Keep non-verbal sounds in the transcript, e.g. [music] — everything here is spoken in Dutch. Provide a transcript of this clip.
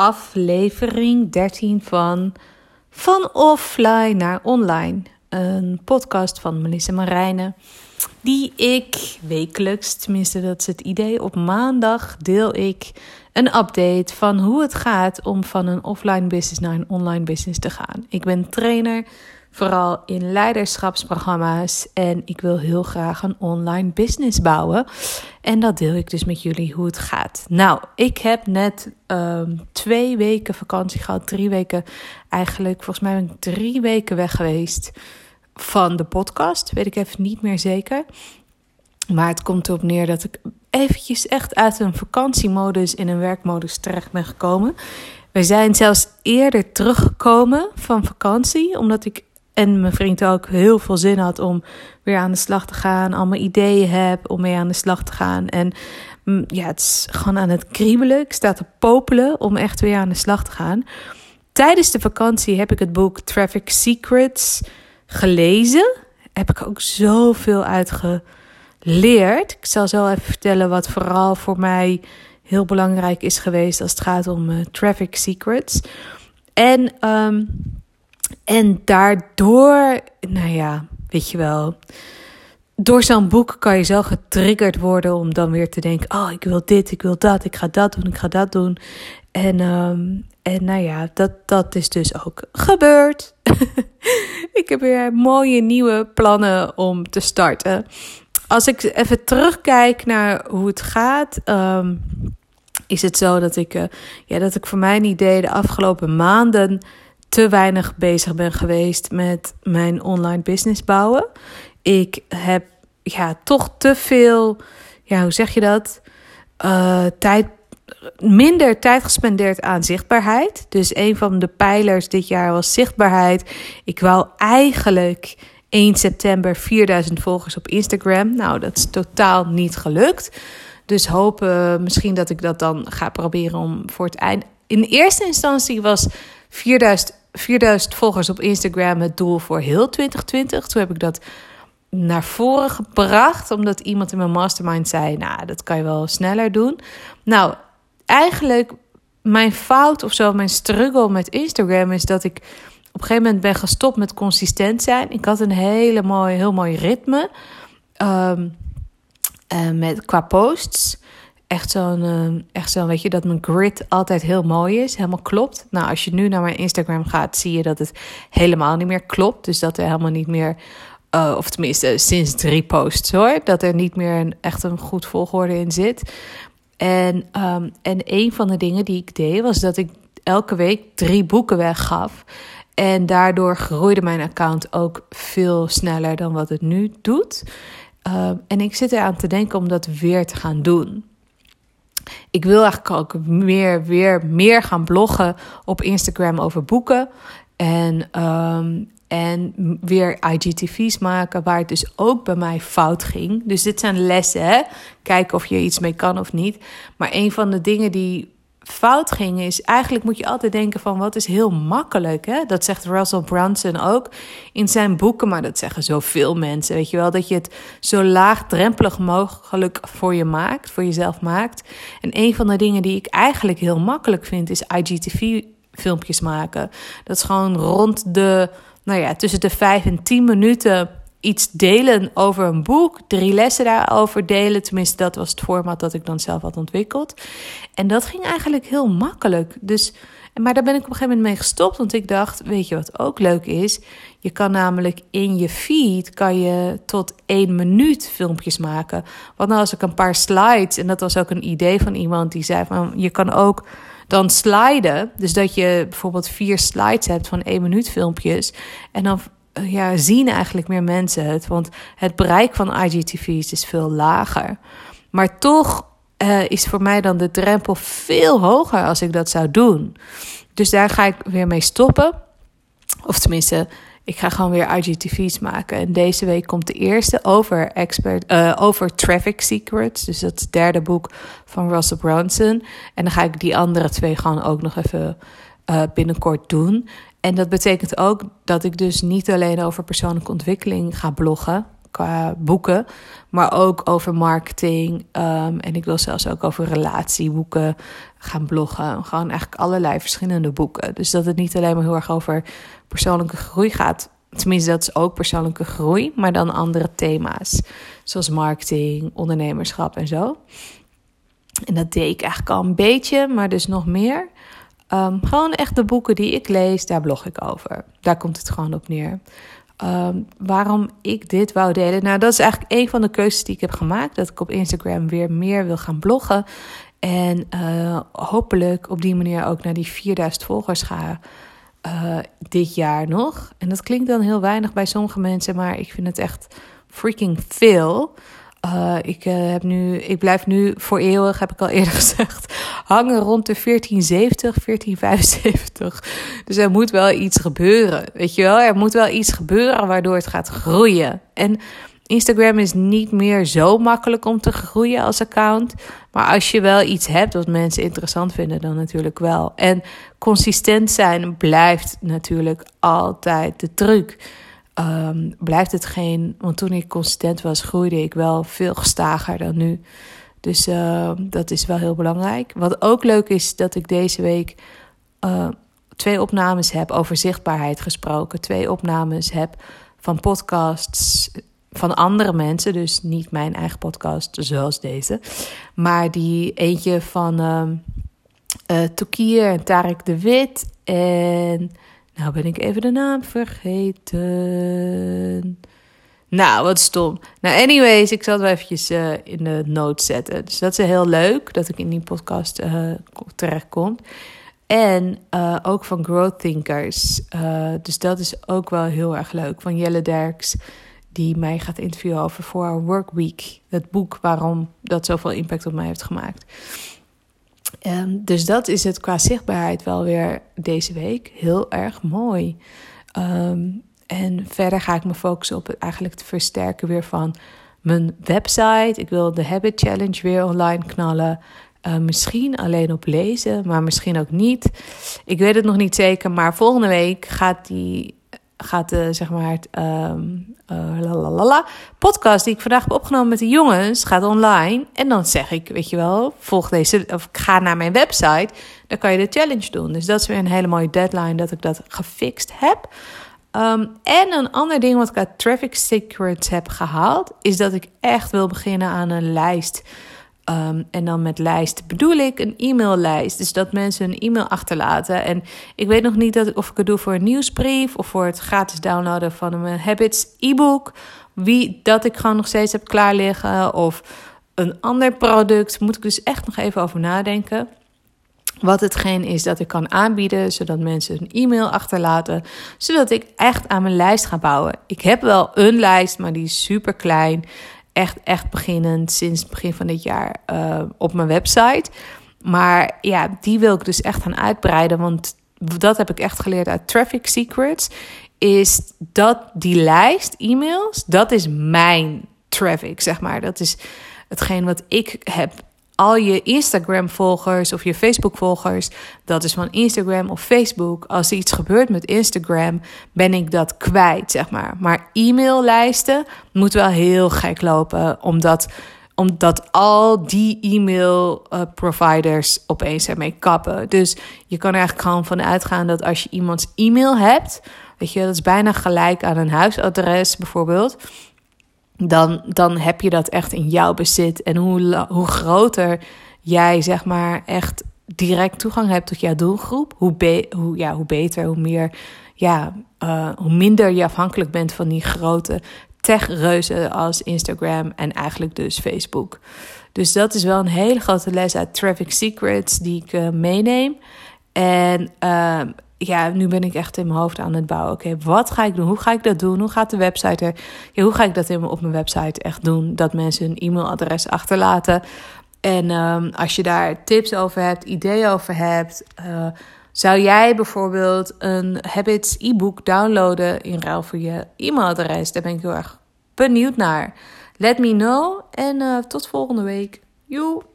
aflevering 13 van Van Offline naar Online. Een podcast van Melissa Marijnen. Die ik wekelijks, tenminste dat is het idee, op maandag deel ik een update van hoe het gaat om van een offline business naar een online business te gaan. Ik ben trainer vooral in leiderschapsprogramma's. En ik wil heel graag een online business bouwen. En dat deel ik dus met jullie hoe het gaat. Nou, ik heb net ehm, twee weken vakantie gehad. Drie weken eigenlijk. Volgens mij ben ik drie weken weg geweest van de podcast. Weet ik even niet meer zeker. Maar het komt erop neer dat ik eventjes echt uit een vakantiemodus in een werkmodus terecht ben gekomen. We zijn zelfs eerder teruggekomen van vakantie, omdat ik en mijn vriend ook heel veel zin had om weer aan de slag te gaan. Allemaal ideeën heb om mee aan de slag te gaan. En mm, ja, het is gewoon aan het kriebelen. Ik sta te popelen om echt weer aan de slag te gaan. Tijdens de vakantie heb ik het boek Traffic Secrets gelezen. Heb ik ook zoveel uit geleerd. Ik zal zo even vertellen wat vooral voor mij heel belangrijk is geweest als het gaat om uh, Traffic Secrets. En um, en daardoor, nou ja, weet je wel. Door zo'n boek kan je zo getriggerd worden om dan weer te denken: Oh, ik wil dit, ik wil dat, ik ga dat doen, ik ga dat doen. En, um, en nou ja, dat, dat is dus ook gebeurd. [laughs] ik heb weer mooie nieuwe plannen om te starten. Als ik even terugkijk naar hoe het gaat. Um, is het zo dat ik, uh, ja, dat ik voor mijn idee de afgelopen maanden te weinig bezig ben geweest met mijn online business bouwen. Ik heb ja, toch te veel, ja, hoe zeg je dat? Uh, tijd, minder tijd gespendeerd aan zichtbaarheid. Dus een van de pijlers dit jaar was zichtbaarheid. Ik wou eigenlijk 1 september 4000 volgers op Instagram. Nou, dat is totaal niet gelukt. Dus hopen misschien dat ik dat dan ga proberen om voor het eind. In eerste instantie was 4000 4000 volgers op Instagram het doel voor heel 2020. Toen heb ik dat naar voren gebracht, omdat iemand in mijn mastermind zei: Nou, dat kan je wel sneller doen. Nou, eigenlijk mijn fout of zo, mijn struggle met Instagram is dat ik op een gegeven moment ben gestopt met consistent zijn. Ik had een hele mooie, heel mooi ritme um, uh, met, qua posts echt zo'n, uh, echt zo'n, weet je, dat mijn grid altijd heel mooi is, helemaal klopt. Nou, als je nu naar mijn Instagram gaat, zie je dat het helemaal niet meer klopt. Dus dat er helemaal niet meer, uh, of tenminste sinds drie posts hoor, dat er niet meer een, echt een goed volgorde in zit. En, um, en een van de dingen die ik deed, was dat ik elke week drie boeken weggaf. En daardoor groeide mijn account ook veel sneller dan wat het nu doet. Uh, en ik zit eraan te denken om dat weer te gaan doen. Ik wil eigenlijk ook meer, weer meer gaan bloggen op Instagram over boeken. En, um, en weer IGTV's maken, waar het dus ook bij mij fout ging. Dus dit zijn lessen, hè? Kijken of je iets mee kan of niet. Maar een van de dingen die fout ging, is eigenlijk moet je altijd denken van wat is heel makkelijk. Hè? Dat zegt Russell Brunson ook in zijn boeken, maar dat zeggen zoveel mensen. Weet je wel, dat je het zo laagdrempelig mogelijk voor je maakt, voor jezelf maakt. En een van de dingen die ik eigenlijk heel makkelijk vind, is IGTV filmpjes maken. Dat is gewoon rond de, nou ja, tussen de vijf en tien minuten iets delen over een boek, drie lessen daarover delen. Tenminste, dat was het format dat ik dan zelf had ontwikkeld. En dat ging eigenlijk heel makkelijk. Dus, maar daar ben ik op een gegeven moment mee gestopt, want ik dacht, weet je wat ook leuk is? Je kan namelijk in je feed kan je tot één minuut filmpjes maken. Want nou als ik een paar slides, en dat was ook een idee van iemand die zei van je kan ook dan sliden. Dus dat je bijvoorbeeld vier slides hebt van één minuut filmpjes. En dan ja, zien eigenlijk meer mensen het. Want het bereik van IGTV's is veel lager. Maar toch uh, is voor mij dan de drempel veel hoger als ik dat zou doen. Dus daar ga ik weer mee stoppen. Of tenminste, ik ga gewoon weer IGTV's maken. En deze week komt de eerste over, expert, uh, over Traffic Secrets. Dus dat is het derde boek van Russell Brunson. En dan ga ik die andere twee gewoon ook nog even binnenkort doen. En dat betekent ook dat ik dus niet alleen over persoonlijke ontwikkeling ga bloggen. qua boeken, maar ook over marketing. Ehm, en ik wil zelfs ook over relatieboeken gaan bloggen. Gewoon eigenlijk allerlei verschillende boeken. Dus dat het niet alleen maar heel erg over persoonlijke groei gaat. Tenminste, dat is ook persoonlijke groei, maar dan andere thema's. Zoals marketing, ondernemerschap en zo. En dat deed ik eigenlijk al een beetje, maar dus nog meer. Ehm, gewoon echt de boeken die ik lees, daar blog ik over. Daar komt het gewoon op neer. Ehm, waarom ik dit wou delen? Nou, dat is eigenlijk een van de keuzes die ik heb gemaakt. Dat ik op Instagram weer meer wil gaan bloggen. En uh, hopelijk op die manier ook naar die 4000 volgers ga uh, dit jaar nog. En dat klinkt dan heel weinig bij sommige mensen, maar ik vind het echt freaking veel. Uh, ik, uh, heb nu, ik blijf nu voor eeuwig, heb ik al eerder [laughs] gezegd, hangen rond de 1470, 1475. Dus er moet wel iets gebeuren. Weet je wel, er moet wel iets gebeuren waardoor het gaat groeien. En Instagram is niet meer zo makkelijk om te groeien als account. Maar als je wel iets hebt wat mensen interessant vinden, dan natuurlijk wel. En consistent zijn blijft natuurlijk altijd de truc. Um, blijft het geen. Want toen ik consistent was, groeide ik wel veel gestager dan nu. Dus uh, dat is wel heel belangrijk. Wat ook leuk is, dat ik deze week uh, twee opnames heb over zichtbaarheid gesproken. Twee opnames heb van podcasts van andere mensen. Dus niet mijn eigen podcast, zoals deze. Maar die eentje van uh, en Tarek de Wit. En nou ben ik even de naam vergeten. Nou, wat stom. Nou, anyways, ik zal het wel eventjes uh, in de notes zetten. Dus dat is heel leuk dat ik in die podcast uh, terechtkom. En uh, ook van Growth Thinkers. dus dat is ook wel heel erg leuk. Van Jelle Derks, die mij gaat interviewen over For Our Work Week. Het boek waarom dat zoveel impact op mij heeft gemaakt. Dus dat is het qua zichtbaarheid wel weer deze week heel erg mooi. Um, en verder ga ik me focussen op het eigenlijk te versterken weer van mijn website. Ik wil de Habit Challenge weer online knallen. Uh, misschien alleen op lezen, maar misschien ook niet. Ik weet het nog niet zeker, maar volgende week gaat die gaat de, zeg maar, het um, uh, podcast die ik vandaag heb opgenomen met de jongens, gaat online. En dan zeg ik, weet je wel, volg deze, of ga naar mijn website, dan kan je de challenge doen. Dus dat is weer een hele mooie deadline dat ik dat gefixt heb. Um, en een ander ding wat ik uit Traffic Secrets heb gehaald, is dat ik echt wil beginnen aan een lijst Um, en dan met lijst bedoel ik een e-maillijst. Dus dat mensen een e-mail achterlaten. En ik weet nog niet dat, of ik het doe voor een nieuwsbrief of voor het gratis downloaden van een Habits e-book. Wie dat ik gewoon nog steeds heb klaar liggen. Of een ander product. Moet ik dus echt nog even over nadenken. Wat hetgeen is dat ik kan aanbieden, zodat mensen een e-mail achterlaten, zodat ik echt aan mijn lijst ga bouwen. Ik heb wel een lijst, maar die is super klein echt, echt beginnend sinds het begin van dit jaar uh, op mijn website. Maar ja, die wil ik dus echt gaan uitbreiden. Want dat heb ik echt geleerd uit Traffic Secrets. Is dat die lijst e-mails, dat is mijn traffic, zeg maar. Dat is hetgeen wat ik heb al je Instagram-volgers of je Facebook-volgers, dat is van Instagram of Facebook. Als er iets gebeurt met Instagram, ben ik dat kwijt, zeg maar. Maar e-maillijsten moet wel heel gek lopen, omdat omdat al die e-mail-providers uh, opeens ermee kappen. Dus je kan er eigenlijk gewoon van uitgaan dat als je iemands e-mail hebt, weet je, dat is bijna gelijk aan een huisadres bijvoorbeeld dan, dan heb je dat echt in jouw bezit. En hoe, hoe groter jij, zeg maar, echt direct toegang hebt tot jouw doelgroep, hoe, hoe, ja, hoe beter, hoe meer, ja, uh, hoe minder je afhankelijk bent van die grote tech-reuzen als Instagram en eigenlijk dus Facebook. Dus dat is wel een hele grote les uit Traffic Secrets die ik uh, meeneem. En uh, ja, nu ben ik echt in mijn hoofd aan het bouwen. Oké, wat ga ik doen? Hoe ga ik dat doen? Hoe gaat de website er? Hoe ga ik dat op mijn website echt doen? Dat mensen hun e-mailadres achterlaten. En um, als je daar tips over hebt, ideeën over hebt, uh, zou jij bijvoorbeeld een Habits e-book downloaden in ruil voor je e-mailadres? Daar ben ik heel erg benieuwd naar. Let me know en uh, tot volgende week. Joe!